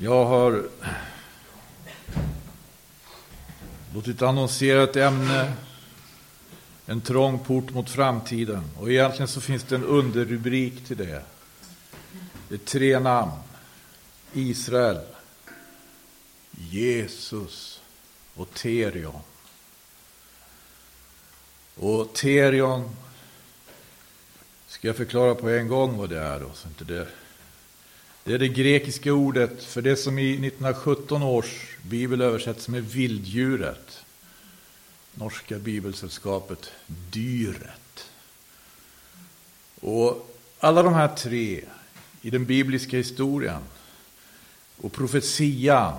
Jag har låtit annonsera ett ämne, en trång port mot framtiden. Och egentligen så finns det en underrubrik till det. Det är tre namn. Israel, Jesus och Terion. Och Terion ska jag förklara på en gång vad det är. Då, så inte det det är det grekiska ordet för det som i 1917 års bibel översätts med vilddjuret. Norska bibelsällskapet Dyret. Och alla de här tre i den bibliska historien och profetian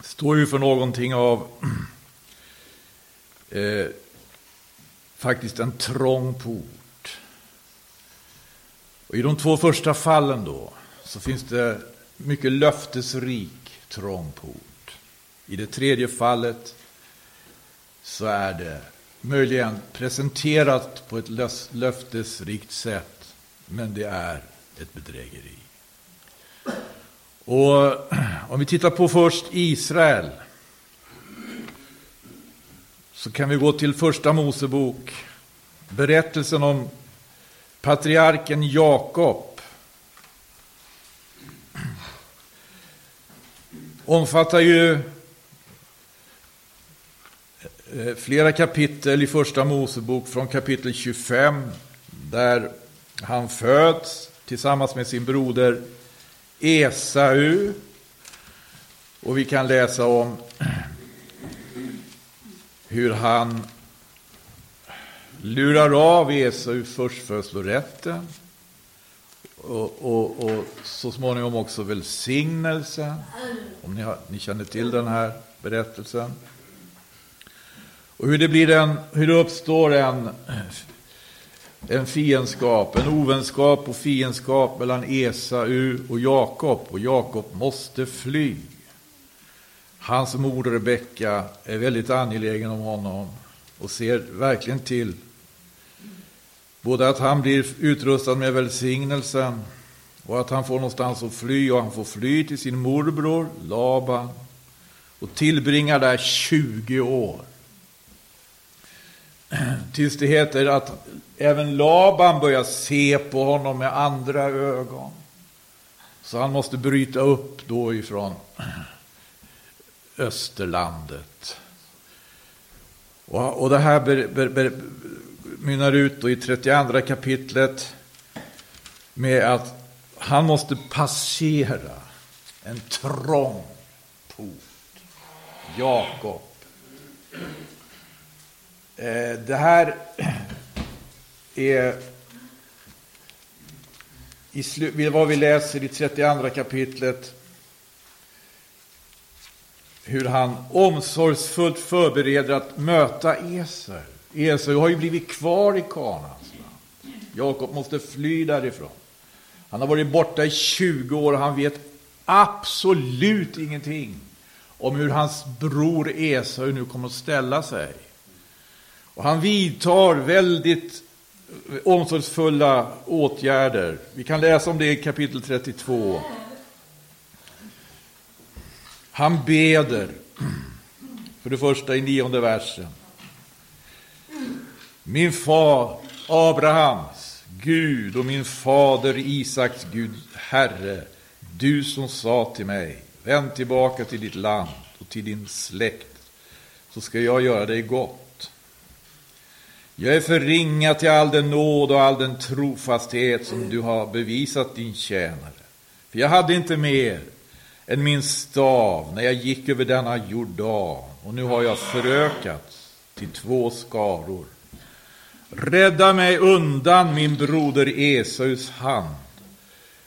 står ju för någonting av eh, faktiskt en trång port. Och I de två första fallen då så finns det mycket löftesrik trång port. I det tredje fallet så är det möjligen presenterat på ett löftesrikt sätt, men det är ett bedrägeri. Och om vi tittar på först Israel så kan vi gå till första Mosebok, berättelsen om patriarken Jakob omfattar ju eh, flera kapitel i Första Mosebok från kapitel 25 där han föds tillsammans med sin broder Esau. Och vi kan läsa om hur han lurar av Esau förstfödslorätten och, och, och, så småningom också välsignelsen. Om ni, har, ni känner till den här berättelsen. Och hur det, blir en, hur det uppstår en, en fiendskap, en ovänskap och fiendskap mellan Esau och Jakob. Och Jakob måste fly. Hans mor Rebecka är väldigt angelägen om honom och ser verkligen till Både att han blir utrustad med välsignelsen och att han får någonstans att fly och han får fly till sin morbror Laban och tillbringar där 20 år. Tills det heter att även Laban börjar se på honom med andra ögon. Så han måste bryta upp då ifrån Österlandet. Och, och det här ber, ber, ber, mynnar ut i 32 kapitlet med att han måste passera en trång port. Jakob. Eh, det här är i vad vi läser i 32 kapitlet hur han omsorgsfullt förbereder att möta Esau. Esau har ju blivit kvar i Kanans land. Jakob måste fly därifrån. Han har varit borta i 20 år och han vet absolut ingenting om hur hans bror Esau nu kommer att ställa sig. Och han vidtar väldigt omsorgsfulla åtgärder. Vi kan läsa om det i kapitel 32. Han beder, för det första i nionde versen. Min far Abrahams Gud och min fader Isaks Gud, Herre, du som sa till mig, vänd tillbaka till ditt land och till din släkt, så ska jag göra dig gott. Jag är för ringa till all den nåd och all den trofasthet som du har bevisat din tjänare. För jag hade inte mer än min stav när jag gick över denna Jordan, och nu har jag förökats till två skaror. Rädda mig undan min broder Esaus hand.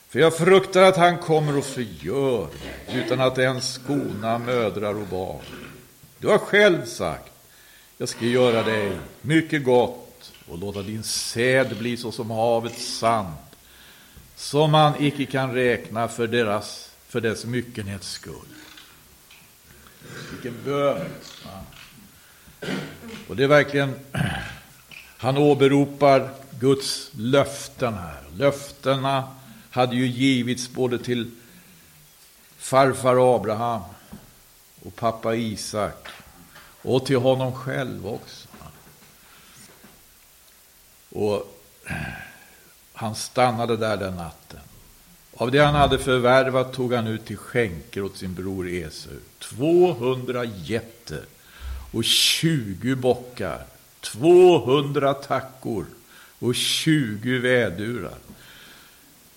För jag fruktar att han kommer och förgör utan att ens skona mödrar och barn. Du har själv sagt, jag ska göra dig mycket gott och låta din säd bli så som havets sand, som man icke kan räkna för, deras, för dess myckenhets skull. Vilken bön! Och det är verkligen han åberopar Guds löften här. Löftena hade ju givits både till farfar Abraham och pappa Isak och till honom själv också. Och han stannade där den natten. Av det han hade förvärvat tog han ut till skänker åt sin bror Esau. 200 getter och 20 bockar, 200 tackor och 20 vädurar.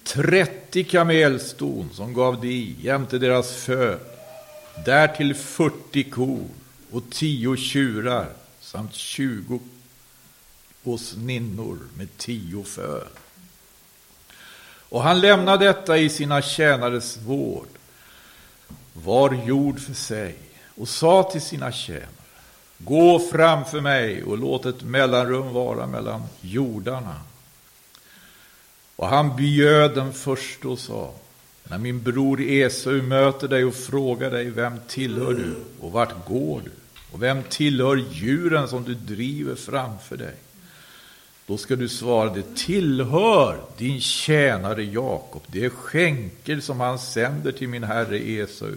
30 kamelston som gav de jämte deras föl, därtill 40 kor och 10 tjurar samt 20 åsninnor med 10 föl. Och han lämnade detta i sina tjänares vård, var jord för sig, och sa till sina tjänare, gå framför mig och låt ett mellanrum vara mellan jordarna. Och han bjöd den förste och sa, när min bror Esau möter dig och frågar dig, vem tillhör du och vart går du? Och vem tillhör djuren som du driver framför dig? Då ska du svara, det tillhör din tjänare Jakob. Det är skänker som han sänder till min herre Esau.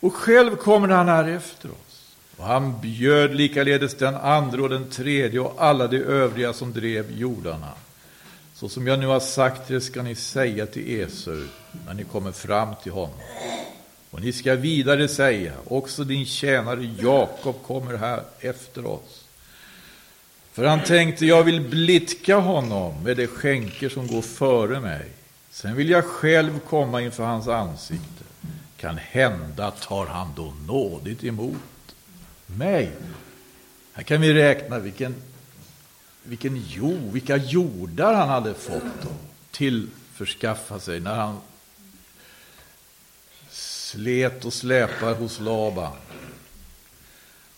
Och själv kommer han här efter oss. Och han bjöd likaledes den andra och den tredje och alla de övriga som drev jordarna. Så som jag nu har sagt det ska ni säga till Esau när ni kommer fram till honom. Och ni ska vidare säga, också din tjänare Jakob kommer här efter oss. För han tänkte, jag vill blidka honom med de skänker som går före mig. Sen vill jag själv komma inför hans ansikte. Kan hända tar han då nådigt emot mig. Här kan vi räkna vilken, vilken jord, vilka jordar han hade fått och tillförskaffa sig när han slet och släpar hos Laban.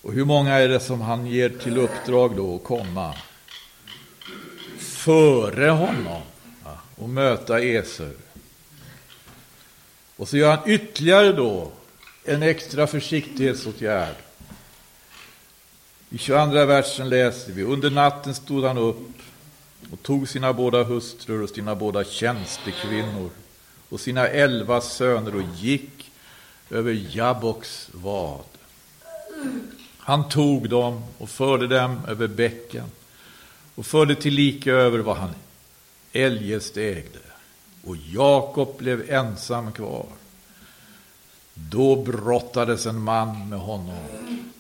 Och hur många är det som han ger till uppdrag då att komma före honom och möta Esau? Och så gör han ytterligare då en extra försiktighetsåtgärd. I 22 versen läser vi, under natten stod han upp och tog sina båda hustrur och sina båda tjänstekvinnor och sina elva söner och gick över Jabboks vad. Han tog dem och förde dem över bäcken och förde tillika över vad han eljest ägde. Och Jakob blev ensam kvar. Då brottades en man med honom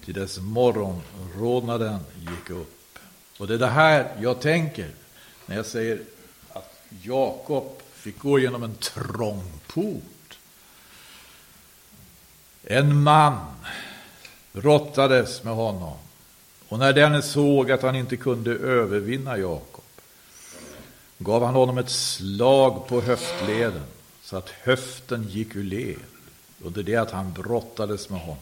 till dess morgonrodnaden gick upp. Och det är det här jag tänker när jag säger att Jakob fick gå genom en trång port. En man brottades med honom. Och när denne såg att han inte kunde övervinna Jakob gav han honom ett slag på höftleden så att höften gick ur led under det att han brottades med honom.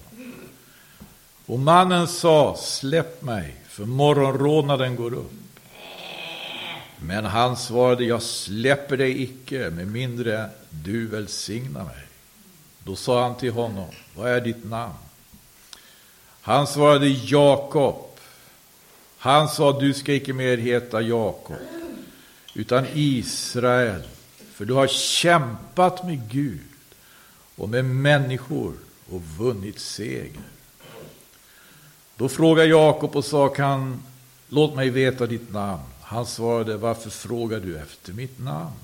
Och mannen sa, släpp mig, för morgonrodnaden går upp. Men han svarade, jag släpper dig icke med mindre du välsignar mig. Då sa han till honom, vad är ditt namn? Han svarade Jakob. Han sa, du ska icke mer heta Jakob, utan Israel. För du har kämpat med Gud och med människor och vunnit seger. Då frågade Jakob och sa, kan, låt mig veta ditt namn. Han svarade, varför frågar du efter mitt namn?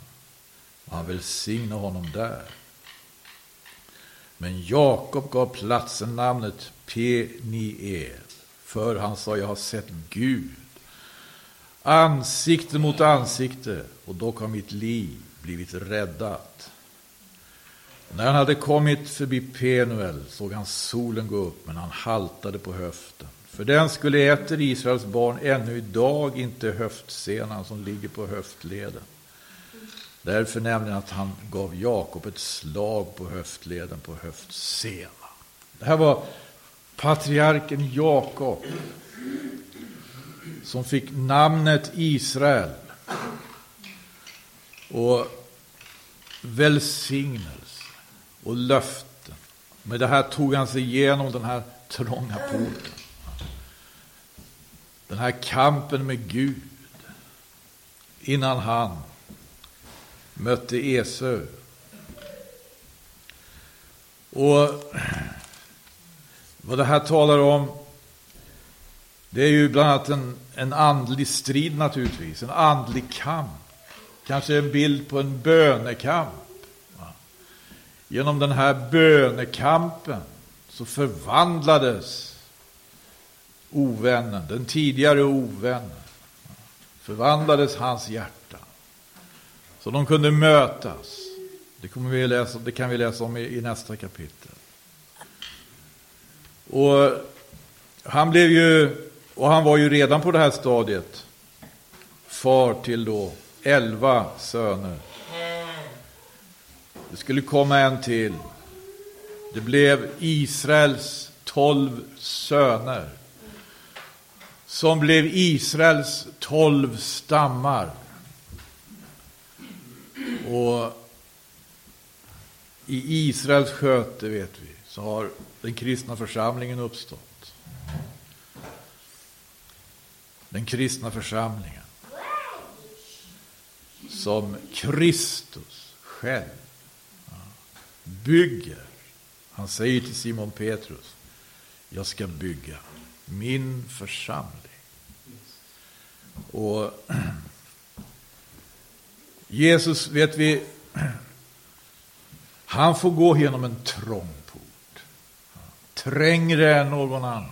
Han välsignade honom där. Men Jakob gav platsen namnet Peniel, för han sa, jag har sett Gud ansikte mot ansikte, och dock har mitt liv blivit räddat. När han hade kommit förbi Penuel såg han solen gå upp, men han haltade på höften. För den skulle äter Israels barn ännu idag inte höftsenan som ligger på höftleden. Därför nämligen att han gav Jakob ett slag på höftleden på höftsenan. Det här var patriarken Jakob som fick namnet Israel och välsignelse och löften. Med det här tog han sig igenom den här trånga porten. Den här kampen med Gud innan han mötte Esau. Och vad det här talar om, det är ju bland annat en, en andlig strid naturligtvis, en andlig kamp. Kanske en bild på en bönekamp. Genom den här bönekampen så förvandlades ovännen, den tidigare ovännen, förvandlades hans hjärta. Så de kunde mötas. Det, kommer vi läsa, det kan vi läsa om i, i nästa kapitel. Och han blev ju, och han var ju redan på det här stadiet, far till då elva söner. Det skulle komma en till. Det blev Israels tolv söner. Som blev Israels tolv stammar. Och i Israels sköte, vet vi, så har den kristna församlingen uppstått. Den kristna församlingen. Som Kristus själv bygger. Han säger till Simon Petrus, jag ska bygga min församling. Och Jesus, vet vi, han får gå genom en trång port. Trängre än någon annan.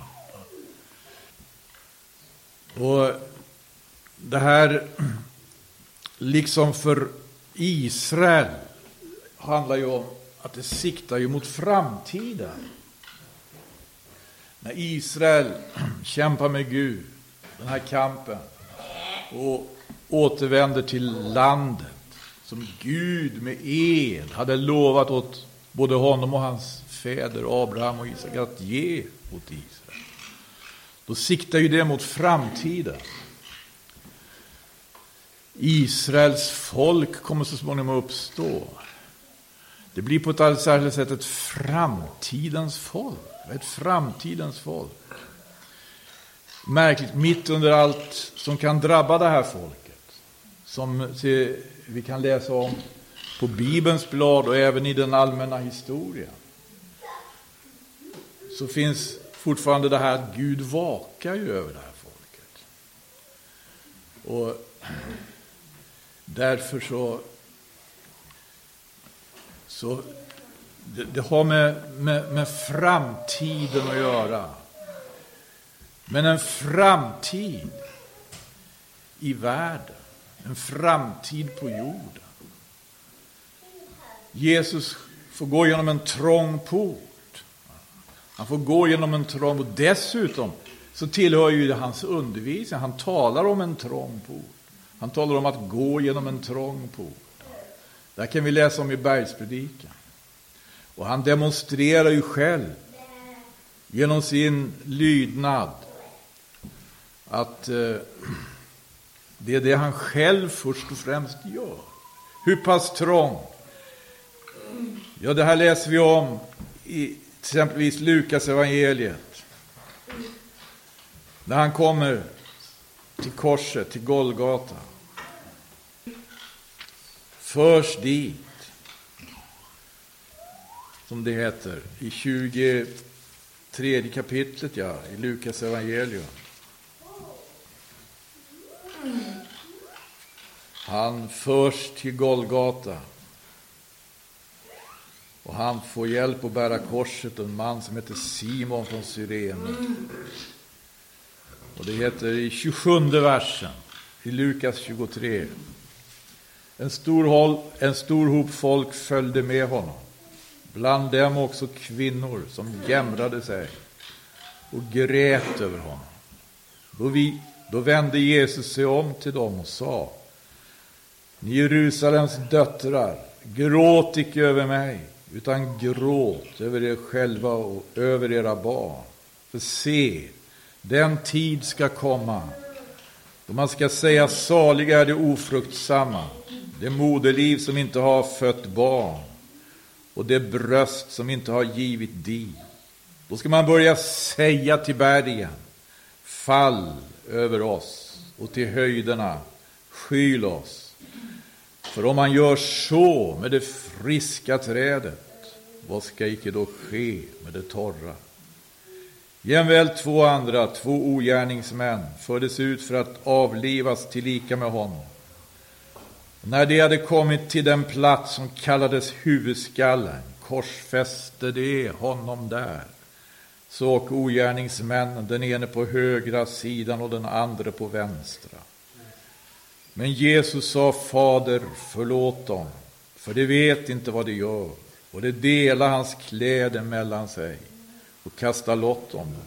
Och det här, liksom för Israel, handlar ju om att det siktar ju mot framtiden. När Israel kämpar med Gud, den här kampen, och återvänder till landet som Gud med ed hade lovat åt både honom och hans fäder Abraham och Isak att ge åt Israel. Då siktar ju det mot framtiden. Israels folk kommer så småningom att uppstå. Det blir på ett alldeles särskilt sätt ett framtidens folk. Ett framtidens folk. Märkligt, mitt under allt som kan drabba det här folket. Som vi kan läsa om på Bibelns blad och även i den allmänna historien. Så finns fortfarande det här att Gud vakar ju över det här folket. Och därför så så det, det har med, med, med framtiden att göra. Men en framtid i världen, en framtid på jorden. Jesus får gå genom en trång port. Han får gå genom en trång port. dessutom så tillhör ju det hans undervisning. Han talar om en trång port. Han talar om att gå genom en trång port. Det här kan vi läsa om i bergspredikan. Och han demonstrerar ju själv genom sin lydnad att eh, det är det han själv först och främst gör. Hur pass trång? Ja, det här läser vi om i exempelvis Lukas evangeliet. När han kommer till korset, till Golgata förs dit, som det heter, i 23 kapitlet ja, i Lukas evangelium. Han förs till Golgata. Och han får hjälp att bära korset, en man som heter Simon från Syrene. Och det heter i 27 versen i Lukas 23. En stor, håll, en stor hop folk följde med honom. Bland dem också kvinnor som jämrade sig och grät över honom. Då, vi, då vände Jesus sig om till dem och sa Ni Jerusalems döttrar, gråt icke över mig, utan gråt över er själva och över era barn. För se, den tid ska komma då man ska säga saliga är de ofruktsamma det moderliv som inte har fött barn och det bröst som inte har givit di. Då ska man börja säga till bergen, fall över oss och till höjderna, skyl oss. För om man gör så med det friska trädet, vad ska icke då ske med det torra? Jämväl två andra, två ogärningsmän, fördes ut för att avlivas tillika med honom. När de hade kommit till den plats som kallades huvudskallen korsfäste de honom där. Så och ogärningsmännen, den ene på högra sidan och den andra på vänstra. Men Jesus sa, Fader, förlåt dem, för de vet inte vad de gör. Och de delade hans kläder mellan sig och kastade lott om dem.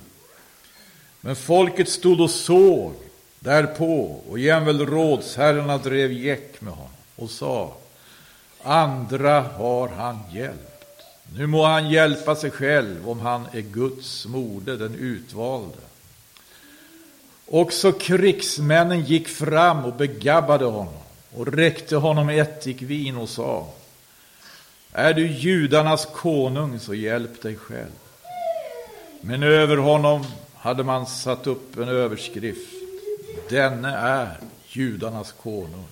Men folket stod och såg därpå, och jämväl rådsherrarna drev gäck med honom och sa, andra har han hjälpt. Nu må han hjälpa sig själv om han är Guds moder, den utvalde. Också krigsmännen gick fram och begabbade honom och räckte honom ättikvin och sa Är du judarnas konung så hjälp dig själv. Men över honom hade man satt upp en överskrift Denne är judarnas konung.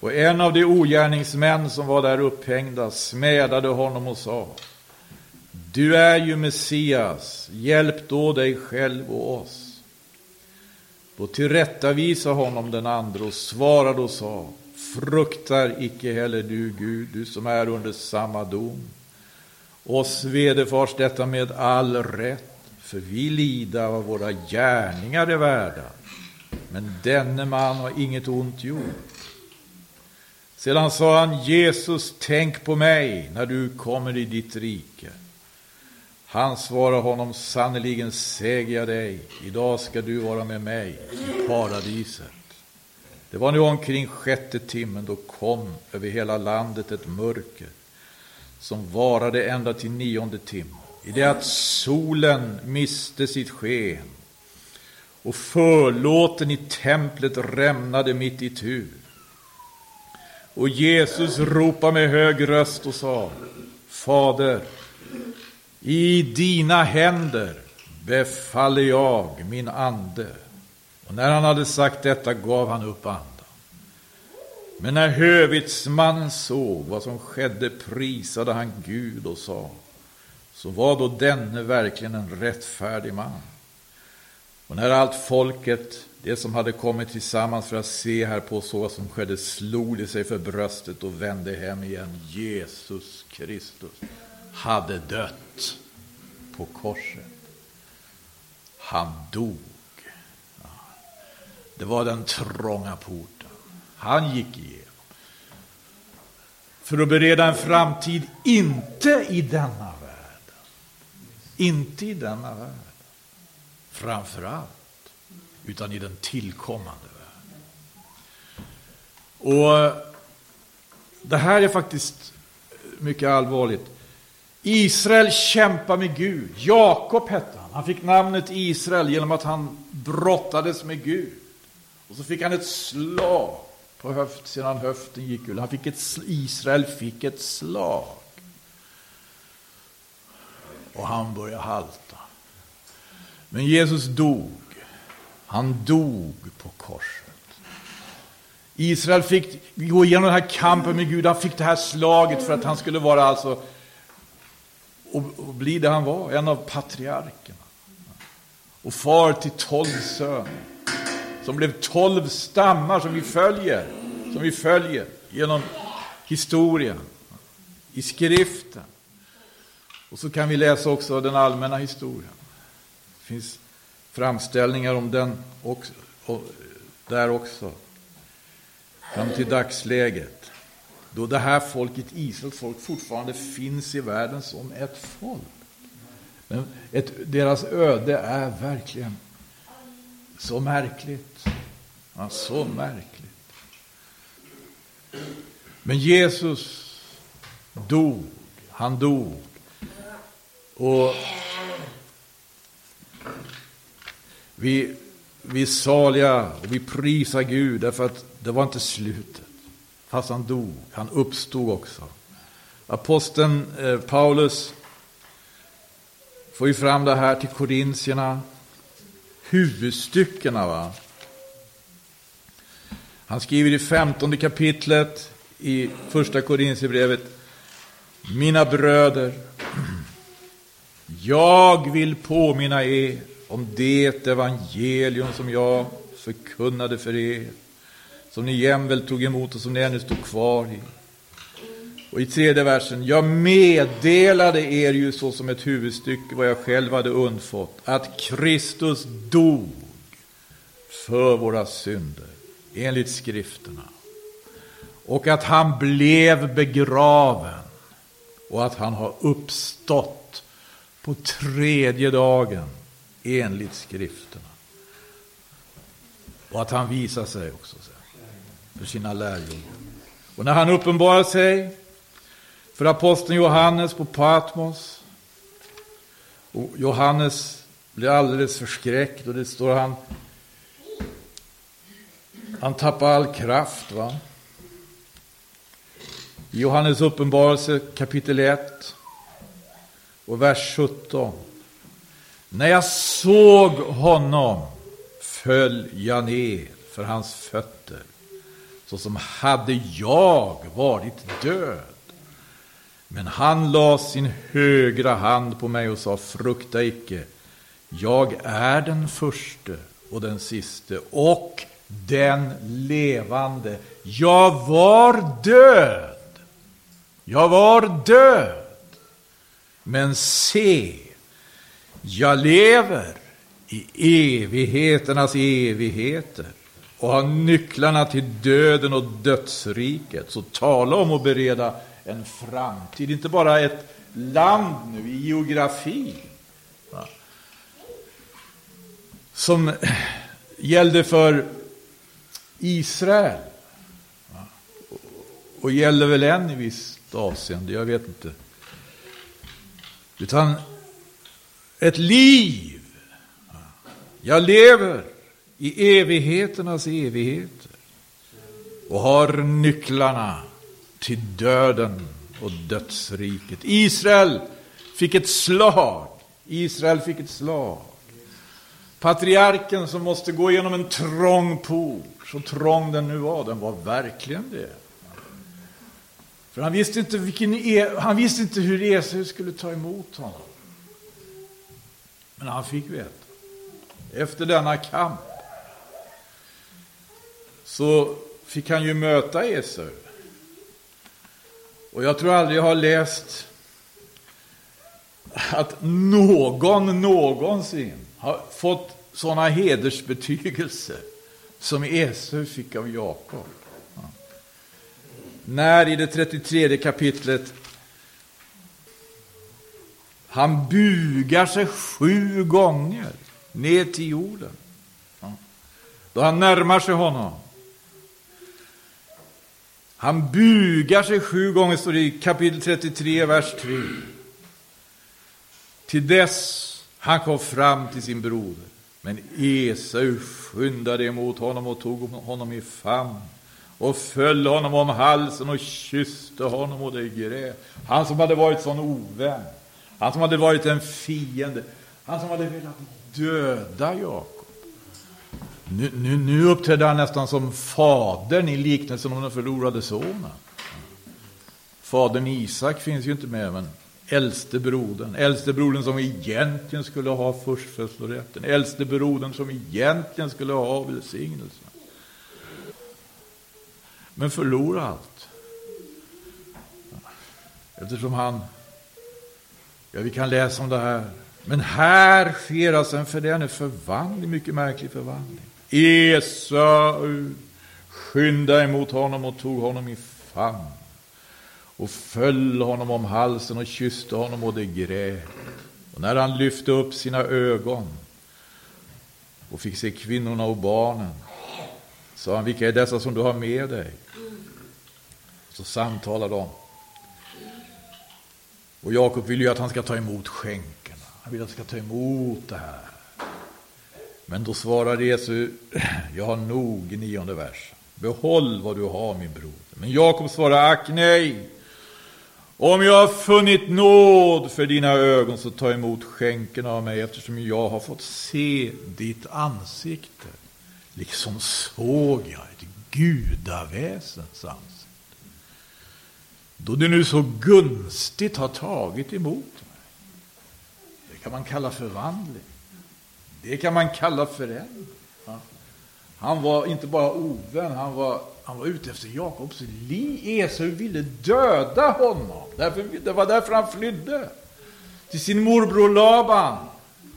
Och en av de ogärningsmän som var där upphängda smädade honom och sa Du är ju Messias, hjälp då dig själv och oss. Då tillrättavisa honom den andre och svarade och sa Fruktar icke heller du Gud, du som är under samma dom. Oss vederfars detta med all rätt, för vi lida vad våra gärningar är värda. Men denne man har inget ont gjort. Sedan sa han, Jesus, tänk på mig när du kommer i ditt rike. Han svarade honom, sannerligen säger jag dig, idag ska du vara med mig i paradiset. Det var nu omkring sjätte timmen, då kom över hela landet ett mörker som varade ända till nionde timmen, i det att solen miste sitt sken och förlåten i templet rämnade mitt i tu. Och Jesus ropade med hög röst och sa, Fader, i dina händer befaller jag min ande. Och när han hade sagt detta gav han upp andan. Men när hövitsmannen såg vad som skedde prisade han Gud och sa, så var då denne verkligen en rättfärdig man. Och när allt folket, det som hade kommit tillsammans för att se här på så vad som skedde, slog de sig för bröstet och vände hem igen. Jesus Kristus hade dött på korset. Han dog. Det var den trånga porten. Han gick igenom. För att bereda en framtid, inte i denna värld. Inte i denna värld. Framför allt. Utan i den tillkommande världen. Och eh, det här är faktiskt mycket allvarligt. Israel kämpar med Gud. Jakob hette han. Han fick namnet Israel genom att han brottades med Gud. Och så fick han ett slag på höft sedan höften gick ur. Han fick ett, Israel fick ett slag. Och han började halta. Men Jesus dog. Han dog på korset. Israel fick gå igenom den här kampen med Gud. Han fick det här slaget för att han skulle vara alltså och, och bli det han var, en av patriarkerna. Och far till tolv söner. Som blev tolv stammar som vi följer, som vi följer genom historien, i skriften. Och så kan vi läsa också den allmänna historien. Det finns framställningar om den också, och, där också. Fram till dagsläget. Då det här folket, Israels folk, fortfarande finns i världen som ett folk. Men ett, deras öde är verkligen så märkligt. Ja, så märkligt. Men Jesus dog. Han dog. Och vi, vi är saliga och vi prisar Gud därför att det var inte slutet. Fast han dog. Han uppstod också. Aposteln eh, Paulus får ju fram det här till korintierna. Huvudstyckena. Va? Han skriver i femtonde kapitlet i första Korintierbrevet. Mina bröder, jag vill påminna er om det evangelium som jag förkunnade för er, som ni jämväl tog emot och som ni ännu stod kvar i. Och i tredje versen, jag meddelade er ju så som ett huvudstycke vad jag själv hade undfått, att Kristus dog för våra synder, enligt skrifterna. Och att han blev begraven och att han har uppstått på tredje dagen, enligt skrifterna. Och att han visar sig också för sina lärjungar. Och när han uppenbarar sig för aposteln Johannes på Patmos. Och Johannes blir alldeles förskräckt och det står han han tappar all kraft. va? I Johannes uppenbarelse kapitel 1 och vers 17. När jag såg honom föll jag ner för hans fötter såsom hade jag varit död. Men han la sin högra hand på mig och sa, frukta icke. Jag är den förste och den siste och den levande. Jag var död. Jag var död. Men se, jag lever i evigheternas evigheter och har nycklarna till döden och dödsriket. Så tala om att bereda en framtid, inte bara ett land nu i geografi. Va? Som gällde för Israel. Va? Och gäller väl än i visst avseende, jag vet inte. Utan ett liv. Jag lever i evigheternas evigheter och har nycklarna till döden och dödsriket. Israel fick ett slag. Israel fick ett slag. Patriarken som måste gå igenom en trång port, så trång den nu var, den var verkligen det. För han visste inte, vilken, e- han visste inte hur Esau skulle ta emot honom. Men han fick veta. Efter denna kamp så fick han ju möta Esau. Och jag tror aldrig jag har läst att någon någonsin har fått sådana hedersbetygelser som Esau fick av Jakob. När i det 33 kapitlet han bugar sig sju gånger ner till jorden. Då han närmar sig honom. Han bugar sig sju gånger, står det i kapitel 33, vers 3. Till dess han kom fram till sin broder. Men Esau skyndade emot honom och tog honom i famn och föll honom om halsen och kysste honom och det grät. Han som hade varit sån ovän, han som hade varit en fiende, han som hade velat döda Jakob. Nu, nu, nu uppträdde han nästan som fadern i liknelsen om den förlorade sonen. Fadern Isak finns ju inte med, men äldste brodern, äldste brodern som egentligen skulle ha förstfödslorätten, äldste brodern som egentligen skulle ha välsignelsen. Men förlorar allt. Eftersom han, ja vi kan läsa om det här, men här sker alltså en för den förvandling, mycket märklig förvandling. Esau uh, skyndade emot honom och tog honom i famn och föll honom om halsen och kysste honom och det grät. Och när han lyfte upp sina ögon och fick se kvinnorna och barnen sa han, vilka är dessa som du har med dig? Så samtalade de. Och Jakob vill ju att han ska ta emot skänkerna. Han vill att han ska ta emot det här. Men då svarar Jesus, jag har nog i nionde versen. Behåll vad du har min broder. Men Jakob svarar, ack nej. Om jag har funnit nåd för dina ögon så ta emot skänken av mig eftersom jag har fått se ditt ansikte. Liksom såg jag ett gudaväsens ansikte då du nu så gunstigt har tagit emot mig. Det kan man kalla förvandling. Det kan man kalla förändring. Han var inte bara ovän, han var, han var ute efter Jakobs liv. Esau ville döda honom. Därför, det var därför han flydde till sin morbror Laban.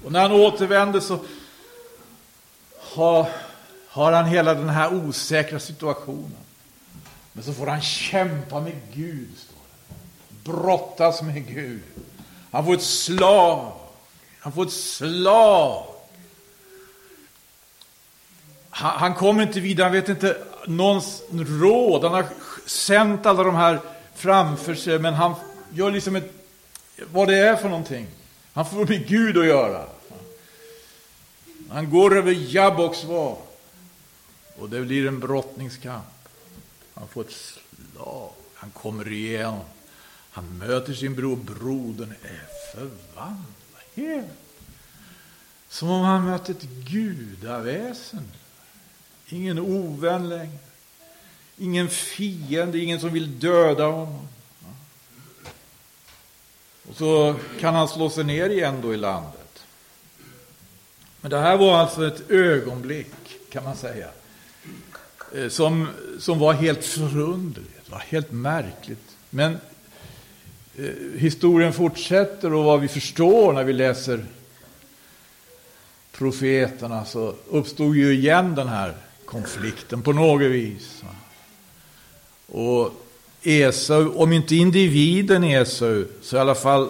Och när han återvände så har, har han hela den här osäkra situationen. Men så får han kämpa med Gud, står det. brottas med Gud. Han får ett slag. Han får ett slag. Han, han kommer inte vidare, han vet inte någons råd. Han har sänt alla de här framför sig, men han gör liksom ett, vad det är för någonting. Han får med Gud att göra. Han går över Jabboks var. Och det blir en brottningskamp. Han får ett slag. Han kommer igenom. Han möter sin bror. Brodern är förvandlad. Helt. Som om han mött ett gudaväsen. Ingen ovän längre. Ingen fiende, ingen som vill döda honom. Och så kan han slå sig ner igen då i landet. Men det här var alltså ett ögonblick, kan man säga, Eh, som, som var helt förunderligt, var helt märkligt. Men eh, historien fortsätter och vad vi förstår när vi läser profeterna så uppstod ju igen den här konflikten på något vis. Och Esau, om inte individen Esau, så i alla fall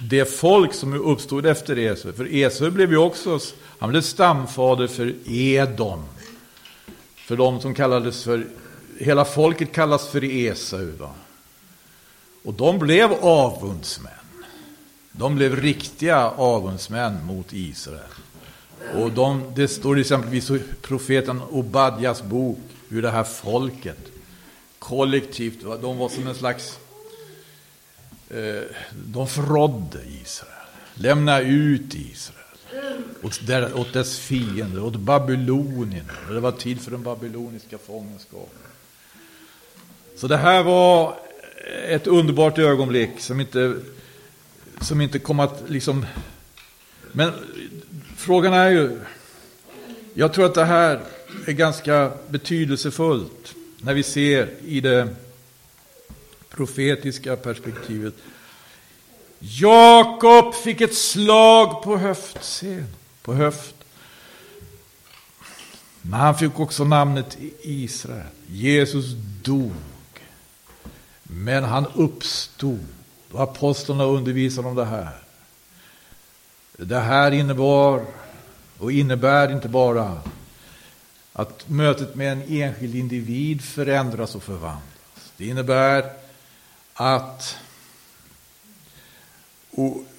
det folk som uppstod efter Esau. För Esau blev ju också, han blev stamfader för Edom. För de som kallades för, hela folket kallas för Esau. Va? Och de blev avundsmän. De blev riktiga avundsmän mot Israel. Och de, det står exempelvis i profeten Obadjas bok hur det här folket kollektivt, de var som en slags... Eh, de förrådde Israel, lämnade ut Israel åt, där, åt dess fiender, åt Babylonien. Det var tid för den babyloniska fångenskapen. Så det här var ett underbart ögonblick som inte, som inte kom att liksom... Men Frågan är ju, jag tror att det här är ganska betydelsefullt när vi ser i det profetiska perspektivet. Jakob fick ett slag på höftscen, på höft. Men han fick också namnet Israel. Jesus dog. Men han uppstod. Apostlarna undervisade om det här. Det här innebar och innebär inte bara att mötet med en enskild individ förändras och förvandlas. Det innebär att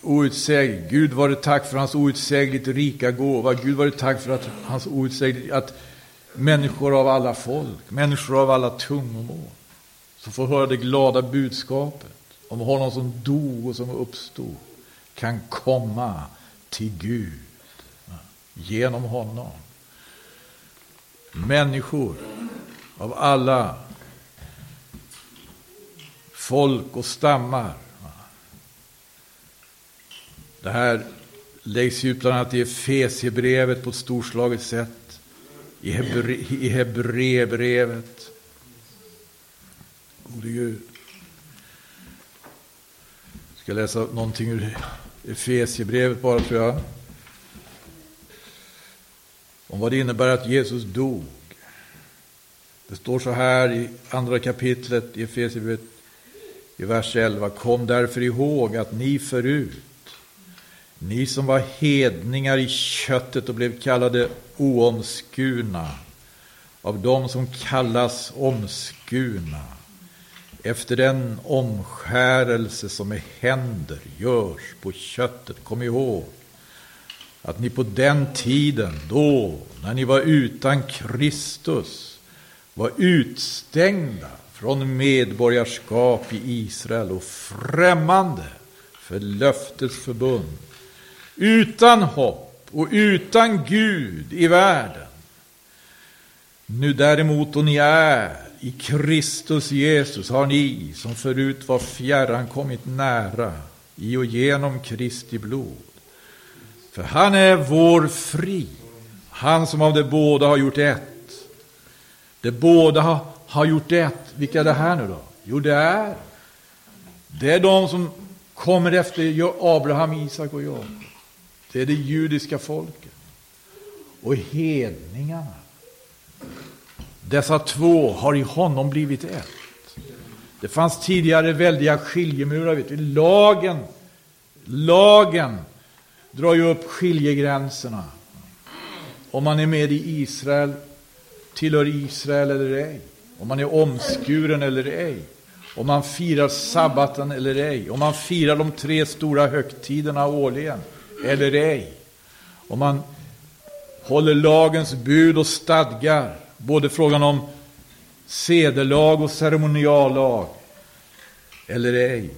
outsägligt, Gud var det tack för hans outsägligt rika gåva. Gud var det tack för att hans outsägligt, att människor av alla folk, människor av alla tungomål, som får höra det glada budskapet om honom som dog och som uppstod, kan komma till Gud genom honom. Människor av alla folk och stammar. Det här läggs ut bland annat i Efesiebrevet på ett storslaget sätt. I, Hebre, i Hebreerbrevet. Gode Gud. Jag ska läsa någonting ur Efesiebrevet bara tror jag. Om vad det innebär att Jesus dog. Det står så här i andra kapitlet i Efesierbrevet i vers 11. Kom därför ihåg att ni förut, ni som var hedningar i köttet och blev kallade oomskurna, av dem som kallas omskurna, efter den omskärelse som med händer görs på köttet. Kom ihåg att ni på den tiden, då, när ni var utan Kristus, var utstängda från medborgarskap i Israel och främmande för löftets förbund, utan hopp och utan Gud i världen. Nu däremot, då ni är i Kristus Jesus har ni, som förut var fjärran, kommit nära i och genom Kristi blod. För han är vår fri, han som av det båda har gjort ett. Det båda har, har gjort ett. Vilka är det här nu då? Jo, det är det är de som kommer efter Abraham, Isak och Jakob. Det är det judiska folket. Och hedningarna. Dessa två har i honom blivit ett. Det fanns tidigare väldiga skiljemurar. Vet du. Lagen, lagen drar ju upp skiljegränserna. Om man är med i Israel, tillhör Israel eller ej. Om man är omskuren eller ej. Om man firar sabbaten eller ej. Om man firar de tre stora högtiderna årligen eller ej. Om man håller lagens bud och stadgar. Både frågan om sedelag och ceremoniallag. Eller ej.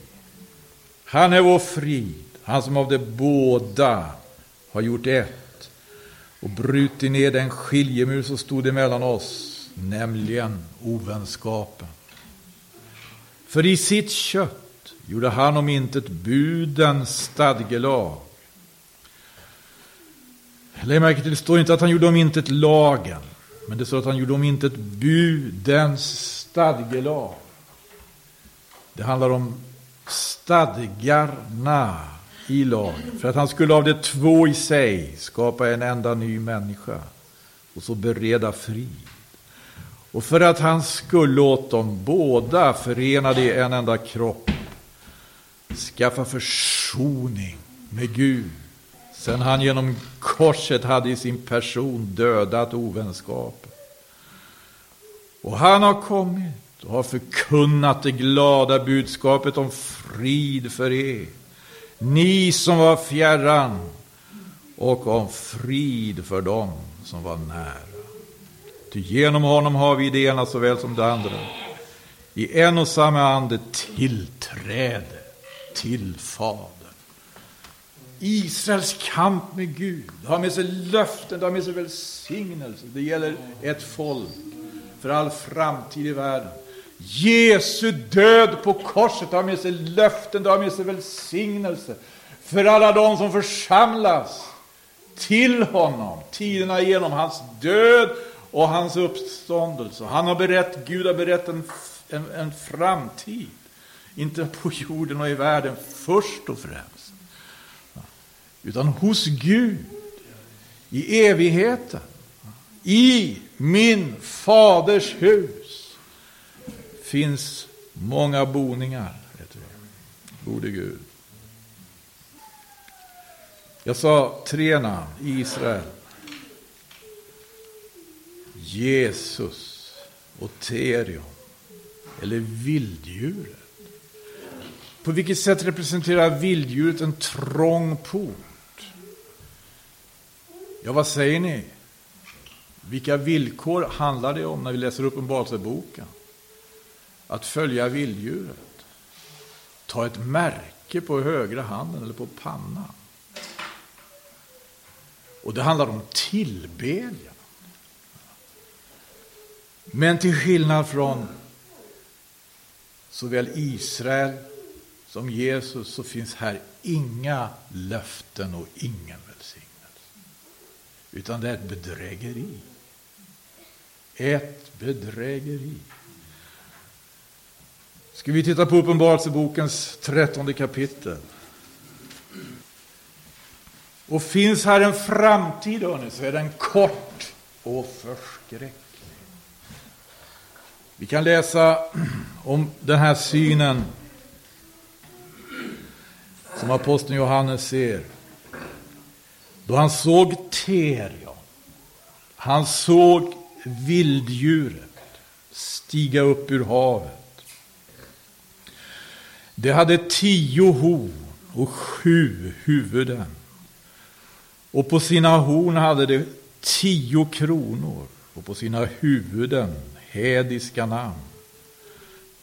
Han är vår frid. Han som av de båda har gjort ett och brutit ner den skiljemur som stod emellan oss, nämligen ovänskapen. För i sitt kött gjorde han om intet buden stadgelag. Lägg märke till, det står inte att han gjorde om inte ett lagen, men det står att han gjorde om inte ett budens stadgelag. Det handlar om stadgarna i lagen. För att han skulle av de två i sig skapa en enda ny människa och så bereda frid. Och för att han skulle åt dem båda förenade i en enda kropp skaffa försoning med Gud sen han genom korset hade i sin person dödat ovänskapen. Och han har kommit och har förkunnat det glada budskapet om frid för er. Ni som var fjärran och om frid för dem som var nära. Ty genom honom har vi det ena såväl som det andra. I en och samma ande tillträde till Fadern. Israels kamp med Gud det har med sig löften, det har med sig välsignelse. Det gäller ett folk för all framtid i världen. Jesu död på korset har med sig löften, det har med sig välsignelse för alla de som församlas till honom, tiderna genom hans död och hans uppståndelse. Han har berett, Gud har berett en, en, en framtid. Inte på jorden och i världen först och främst. Utan hos Gud. I evigheten. I min faders hus finns många boningar. Gode Gud. Jag sa tre namn. Israel, Jesus och Terion, eller vilddjuret. På vilket sätt representerar vilddjuret en trång port? Ja, vad säger ni? Vilka villkor handlar det om när vi läser Uppenbarelseboken? Att följa vilddjuret. Ta ett märke på högra handen eller på pannan. Och det handlar om tillbedjan. Men till skillnad från såväl Israel som Jesus så finns här inga löften och ingen. Utan det är ett bedrägeri. Ett bedrägeri. Ska vi titta på Uppenbarelsebokens trettonde kapitel. Och finns här en framtid, hörni, så är den kort och förskräcklig. Vi kan läsa om den här synen som aposteln Johannes ser. Då han såg Terion, han såg vilddjuret stiga upp ur havet. Det hade tio horn och sju huvuden. Och på sina horn hade det tio kronor och på sina huvuden hädiska namn.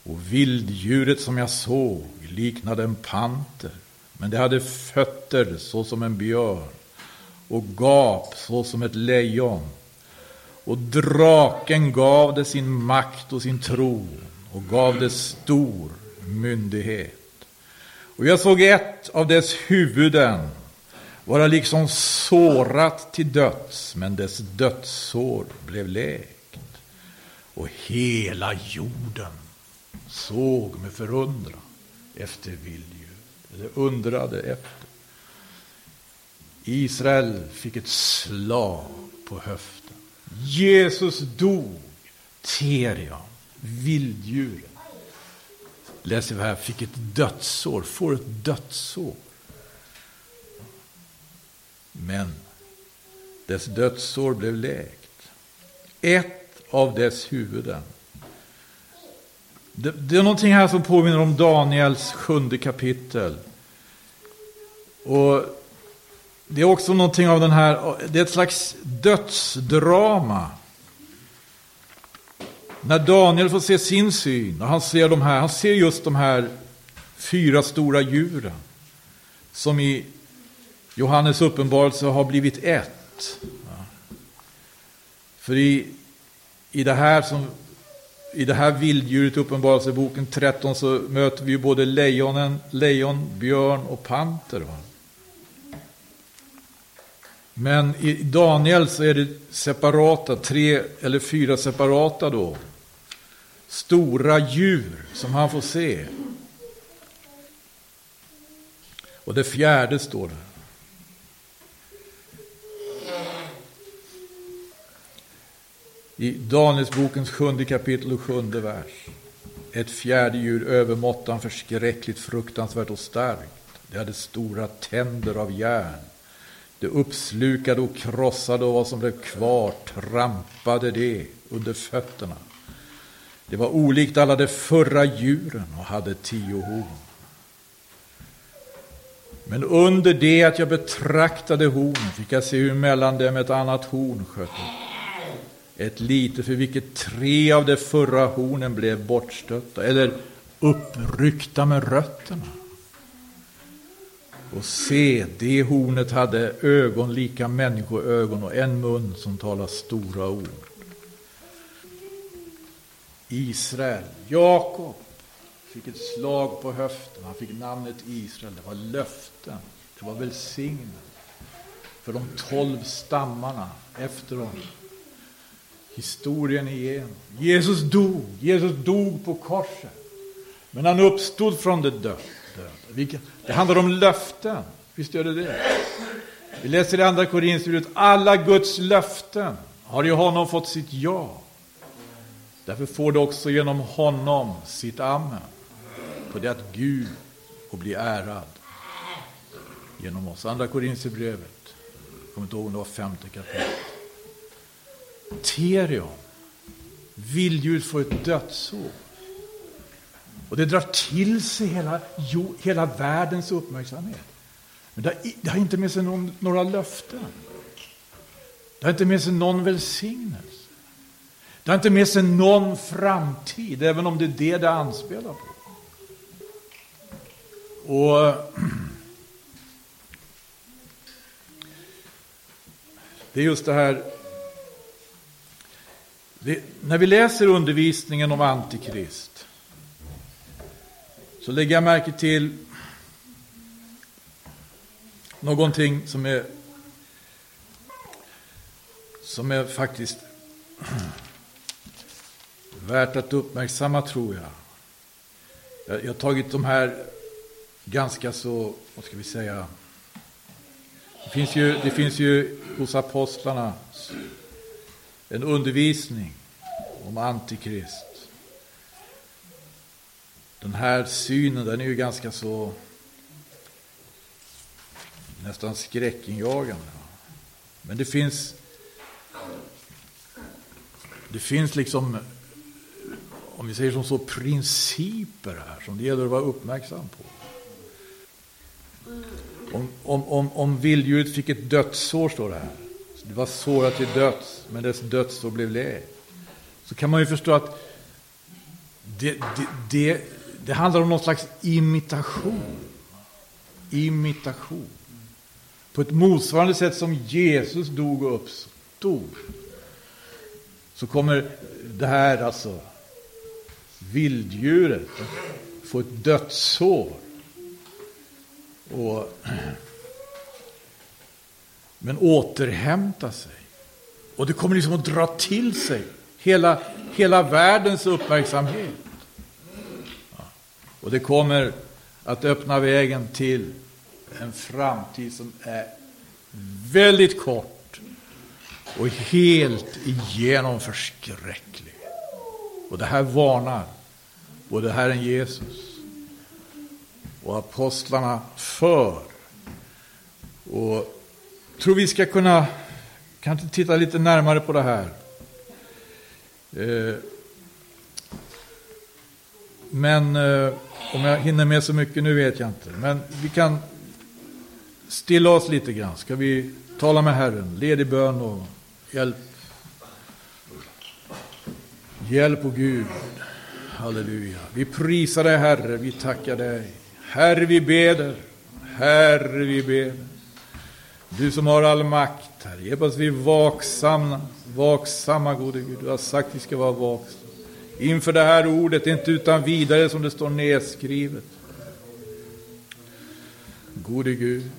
Och vilddjuret som jag såg liknade en panter, men det hade fötter så som en björn och gap så som ett lejon. Och draken gav det sin makt och sin tron och gav det stor myndighet. Och jag såg ett av dess huvuden vara liksom sårat till döds, men dess dödssår blev läkt. Och hela jorden såg med förundran efter vilddjur, eller undrade efter. Israel fick ett slag på höften. Jesus dog, Terion, vilddjuret. Läser vi här, fick ett dödssår, får ett dödssår. Men dess dödssår blev läkt. Ett av dess huvuden. Det, det är någonting här som påminner om Daniels sjunde kapitel. Och det är också någonting av den här, det är ett slags dödsdrama. När Daniel får se sin syn, och han ser de här, han ser just de här fyra stora djuren. Som i Johannes uppenbarelse har blivit ett. För i, i det här som i det här vilddjuret i Uppenbarelseboken 13 så möter vi ju både lejonen, lejon, björn och panter. Va? Men i Daniel så är det separata, tre eller fyra separata då. Stora djur som han får se. Och det fjärde står det. I Danielsbokens sjunde kapitel och sjunde vers. Ett fjärde djur övermåttan förskräckligt, fruktansvärt och starkt. Det hade stora tänder av järn. Det uppslukade och krossade och vad som blev kvar trampade det under fötterna. Det var olikt alla de förra djuren och hade tio horn. Men under det att jag betraktade hornen fick jag se hur mellan dem ett annat horn sköt ett lite för vilket tre av de förra hornen blev bortstötta eller uppryckta med rötterna. Och se, det hornet hade ögon lika människoögon och en mun som talar stora ord. Israel, Jakob fick ett slag på höften. Han fick namnet Israel. Det var löften. Det var välsignelse för de tolv stammarna efter honom historien igenom. Jesus dog, Jesus dog på korset. Men han uppstod från det döda. Det handlar om löften. Visst gör det det? Vi läser i andra Korinthierbrevet, alla Guds löften har i honom fått sitt ja. Därför får det också genom honom sitt amen. På det att Gud får bli ärad genom oss. Andra Korinthierbrevet, Jag kommer inte ihåg om det var femte kapitlet. Terion, vilddjuret får ett dödsord. Och det drar till sig hela, jo, hela världens uppmärksamhet. Men det har, det har inte med sig någon, några löften. Det har inte med sig någon välsignelse. Det har inte med sig någon framtid, även om det är det det anspelar på. Och Det är just det här det, när vi läser undervisningen om Antikrist så lägger jag märke till någonting som är som är faktiskt värt att uppmärksamma, tror jag. Jag, jag har tagit de här ganska så, vad ska vi säga, det finns ju, det finns ju hos apostlarna en undervisning om Antikrist. Den här synen den är ju ganska så nästan skräckinjagande. Men det finns det finns liksom, om vi säger som så, principer här som det gäller att vara uppmärksam på. Om, om, om, om vilddjuret fick ett dödssår, står det här. Det var sårat till döds, men dess dödssår blev läkt. Så kan man ju förstå att det, det, det, det handlar om någon slags imitation. Imitation. På ett motsvarande sätt som Jesus dog och uppstod. så kommer det här alltså vilddjuret få ett dödssår. Och, men återhämta sig. Och det kommer liksom att dra till sig hela, hela världens uppmärksamhet. Och det kommer att öppna vägen till en framtid som är väldigt kort och helt igenom förskräcklig. Och det här varnar både Herren Jesus och apostlarna för. Och tror vi ska kunna kanske titta lite närmare på det här. Eh, men eh, om jag hinner med så mycket nu vet jag inte. Men vi kan stilla oss lite grann. Ska vi tala med Herren? Led bön och hjälp. Hjälp och Gud. Halleluja. Vi prisar dig Herre, vi tackar dig. Herre, vi beder. Herre, vi beder. Du som har all makt, Herre, hjälp oss vi vaksamma, vaksamma gode Gud. Du har sagt att vi ska vara vaksamma. Inför det här ordet, inte utan vidare som det står nedskrivet. Gode Gud,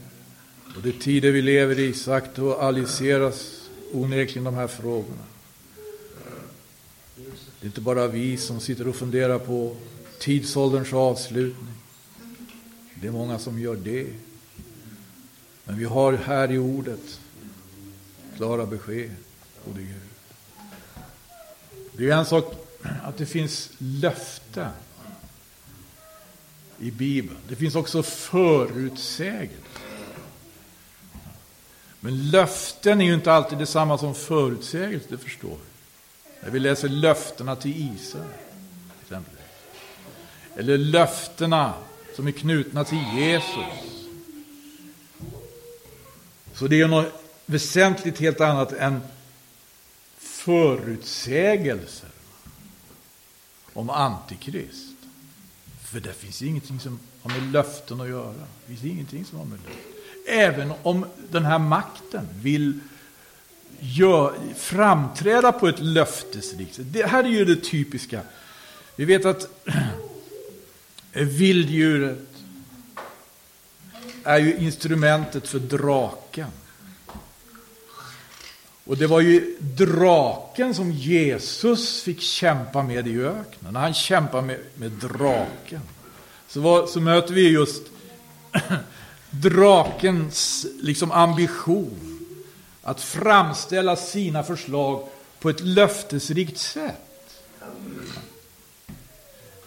och de tider vi lever i sagt och alliseras onekligen de här frågorna. Det är inte bara vi som sitter och funderar på tidsålderns avslutning. Det är många som gör det. Men vi har här i ordet klara besked, gode Gud. Det är en sak att det finns löften i Bibeln. Det finns också förutsägelser. Men löften är ju inte alltid detsamma som förutsägelser, det förstår vi. När vi läser löftena till Israel, exempelvis. Eller löftena som är knutna till Jesus. Så det är något väsentligt helt annat än förutsägelser om Antikrist. För det finns ingenting som har med löften att göra. Det finns ingenting som har med löften. Även om den här makten vill gör, framträda på ett löftesrikt sätt. Det här är ju det typiska. Vi vet att vilddjuret är ju instrumentet för draken. Och det var ju draken som Jesus fick kämpa med i öknen. När han kämpade med, med draken så, var, så möter vi just drakens liksom ambition att framställa sina förslag på ett löftesrikt sätt.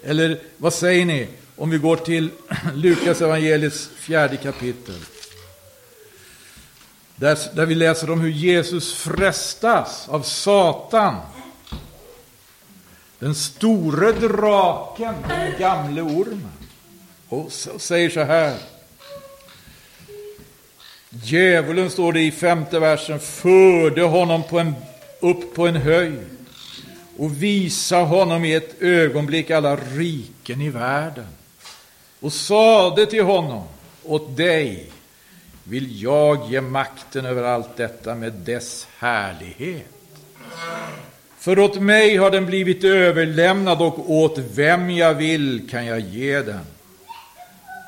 Eller vad säger ni om vi går till Lukas evangeliets fjärde kapitel? Där, där vi läser om hur Jesus frestas av Satan. Den store draken, den gamle ormen. Och säger så här. Djävulen, står det i femte versen, förde honom på en, upp på en höjd och visa honom i ett ögonblick alla riken i världen och sade till honom, åt dig vill jag ge makten över allt detta med dess härlighet. För åt mig har den blivit överlämnad och åt vem jag vill kan jag ge den.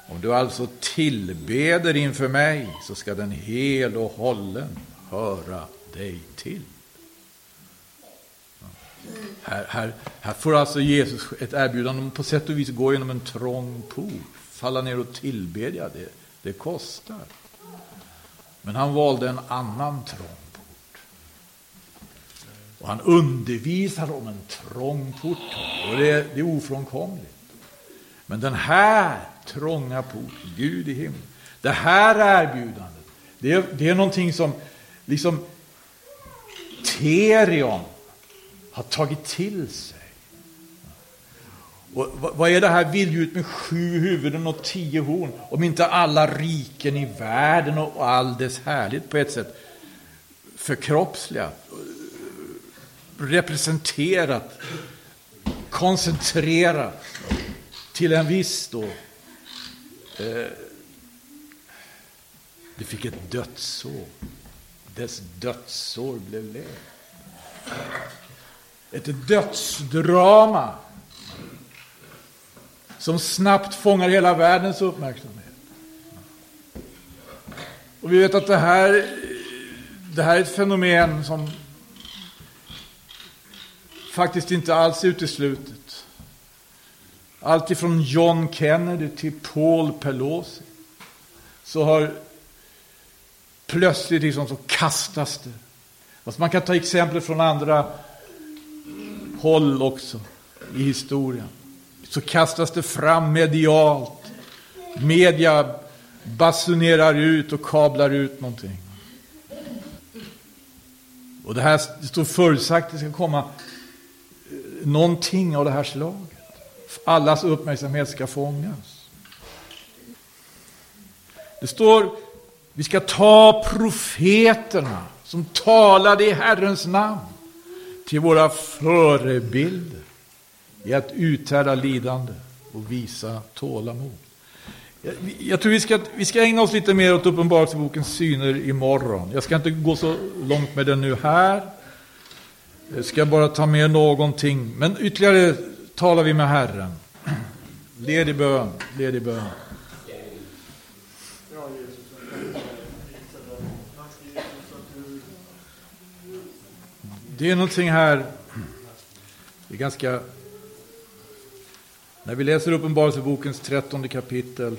Om du alltså tillbeder inför mig så ska den hel och hållen höra dig till. Här, här, här får alltså Jesus ett erbjudande om på sätt och vis gå genom en trång port, falla ner och tillbedja. Det, det kostar. Men han valde en annan trång port. Och han undervisar om en trång port. Och det, det är ofrånkomligt. Men den här trånga porten, Gud i himlen. Det här erbjudandet, det är, det är någonting som liksom Terion har tagit till sig. Och vad är det här vilddjuret med sju huvuden och tio horn? Om inte alla riken i världen och all dess härlighet på ett sätt förkroppsligat, representerat, koncentrerat till en viss då Eh, det fick ett dödssår. Dess dödssår blev läkt. Ett dödsdrama som snabbt fångar hela världens uppmärksamhet. Och vi vet att det här, det här är ett fenomen som faktiskt inte alls är uteslutet. Allt ifrån John Kennedy till Paul Pelosi så har plötsligt liksom så kastas det. Alltså man kan ta exempel från andra håll också i historien. Så kastas det fram medialt. Media basunerar ut och kablar ut någonting. Och det här det står förutsagt att det ska komma eh, någonting av det här slaget. Allas uppmärksamhet ska fångas. Det står vi ska ta profeterna som talade i Herrens namn till våra förebilder i att uthärda lidande och visa tålamod. Jag, jag tror vi ska, vi ska ägna oss lite mer åt Uppenbarelsebokens syner imorgon. Jag ska inte gå så långt med den nu här. Jag ska bara ta med någonting. Men ytterligare talar vi med Herren. Led i bön, led i bön. Det är någonting här, det är ganska... När vi läser Uppenbarelsebokens trettonde kapitel,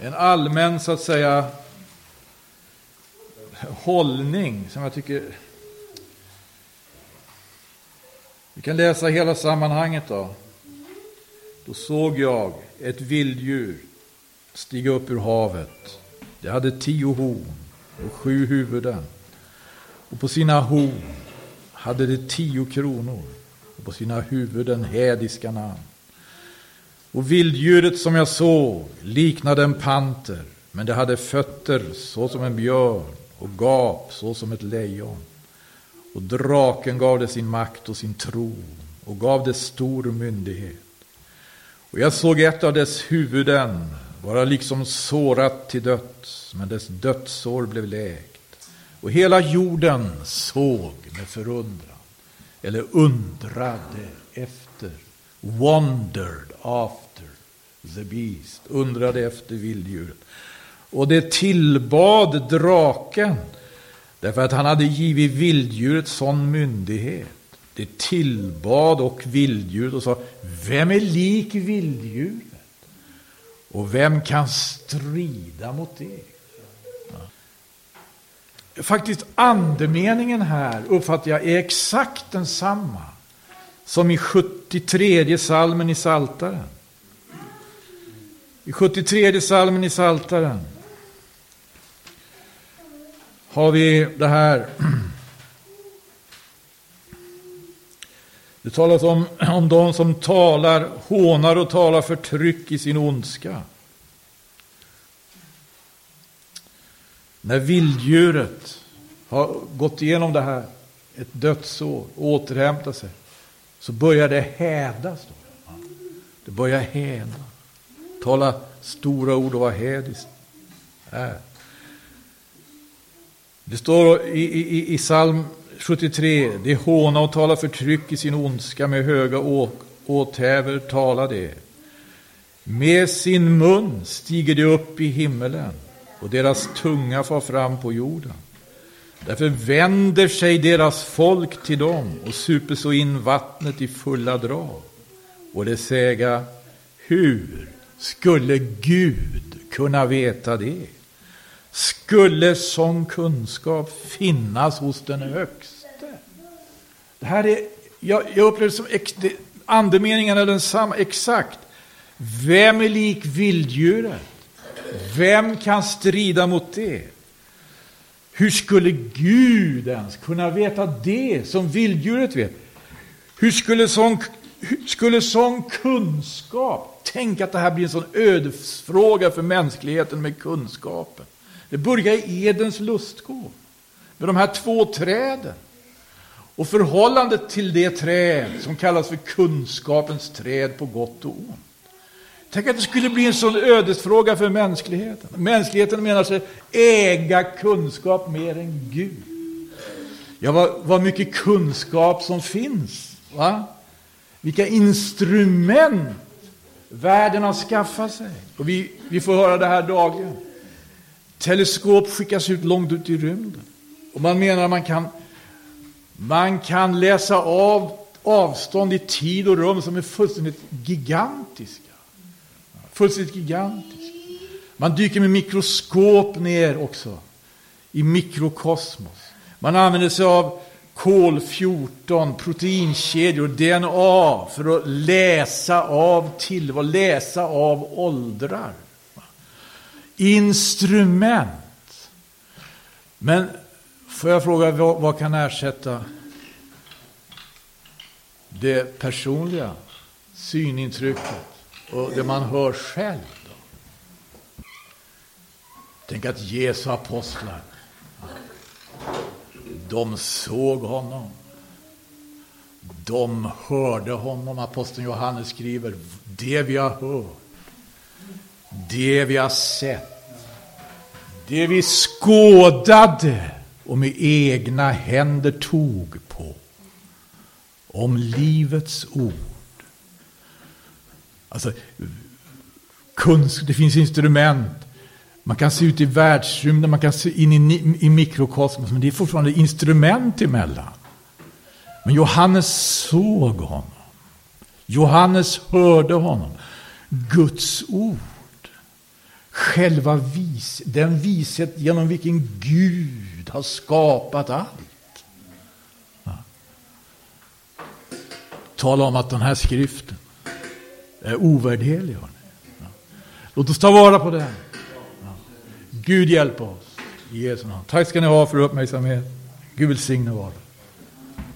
en allmän, så att säga, hållning som jag tycker... Vi kan läsa hela sammanhanget då. Då såg jag ett vilddjur stiga upp ur havet. Det hade tio horn och sju huvuden och på sina horn hade det tio kronor och på sina huvuden hädiska namn. Och vilddjuret som jag såg liknade en panter, men det hade fötter så som en björn och gap så som ett lejon. Och draken gav det sin makt och sin tron och gav det stor myndighet. Och jag såg ett av dess huvuden vara liksom sårat till döds, men dess dödssår blev läkt. Och hela jorden såg med förundran, eller undrade efter, wondered after the beast, undrade efter vilddjuret. Och det tillbad draken, därför att han hade givit vilddjuret sån myndighet. Det tillbad och vilddjuret och sa, vem är lik vilddjuret? Och vem kan strida mot det? Faktiskt andemeningen här uppfattar jag är exakt densamma som i 73 salmen i Saltaren. I 73 salmen i Saltaren har vi det här. Det talas om, om de som talar, hånar och talar förtryck i sin ondska. När vilddjuret har gått igenom det här, ett dödsår, och återhämtat sig, så börjar det häda. Det börjar häda. Tala stora ord och vara hädiskt. Det står i, i, i psalm 73, det håna och tala förtryck i sin ondska med höga åthävor tala det. Med sin mun stiger de upp i himmelen och deras tunga far fram på jorden. Därför vänder sig deras folk till dem och super så in vattnet i fulla drag. Och det säga, hur skulle Gud kunna veta det? Skulle sån kunskap finnas hos den högste? Det här är, jag, jag upplever det som, andemeningen är densamma, exakt. Vem är lik vilddjuret? Vem kan strida mot det? Hur skulle Gud ens kunna veta det som vilddjuret vet? Hur skulle sån, skulle sån kunskap, tänk att det här blir en sån ödesfråga för mänskligheten med kunskapen. Det börjar i Edens lustgård, med de här två träden. Och förhållandet till det träd som kallas för kunskapens träd på gott och ont. Tänk att det skulle bli en sån ödesfråga för mänskligheten. Mänskligheten menar sig äga kunskap mer än Gud. Ja, vad, vad mycket kunskap som finns. Va? Vilka instrument världen har skaffat sig. Och vi, vi får höra det här dagligen. Teleskop skickas ut långt ut i rymden. Och man menar att man kan, man kan läsa av avstånd i tid och rum som är fullständigt gigantiska. Fullständigt gigantisk. Man dyker med mikroskop ner också i mikrokosmos. Man använder sig av kol-14, proteinkedjor, DNA för att läsa av tillvaro, läsa av åldrar. Instrument. Men får jag fråga, vad, vad kan ersätta det personliga synintrycket och det man hör själv? Då? Tänk att Jesu apostlar de såg honom. De hörde honom. Aposteln Johannes skriver, det vi har hört, det vi har sett, det vi skådade och med egna händer tog på. Om livets ord. Alltså, kunsk, det finns instrument man kan se ut i världsrymden, man kan se in i, i mikrokosmos, men det är fortfarande instrument emellan. Men Johannes såg honom. Johannes hörde honom. Guds ord. Själva vis, den vishet genom vilken Gud har skapat allt. Ja. Tala om att den här skriften är ovärderlig. Ja. Låt oss ta vara på den. Gud hjälp oss. I Jesu namn. Tack ska ni ha för uppmärksamhet. Gud välsigne vardagen.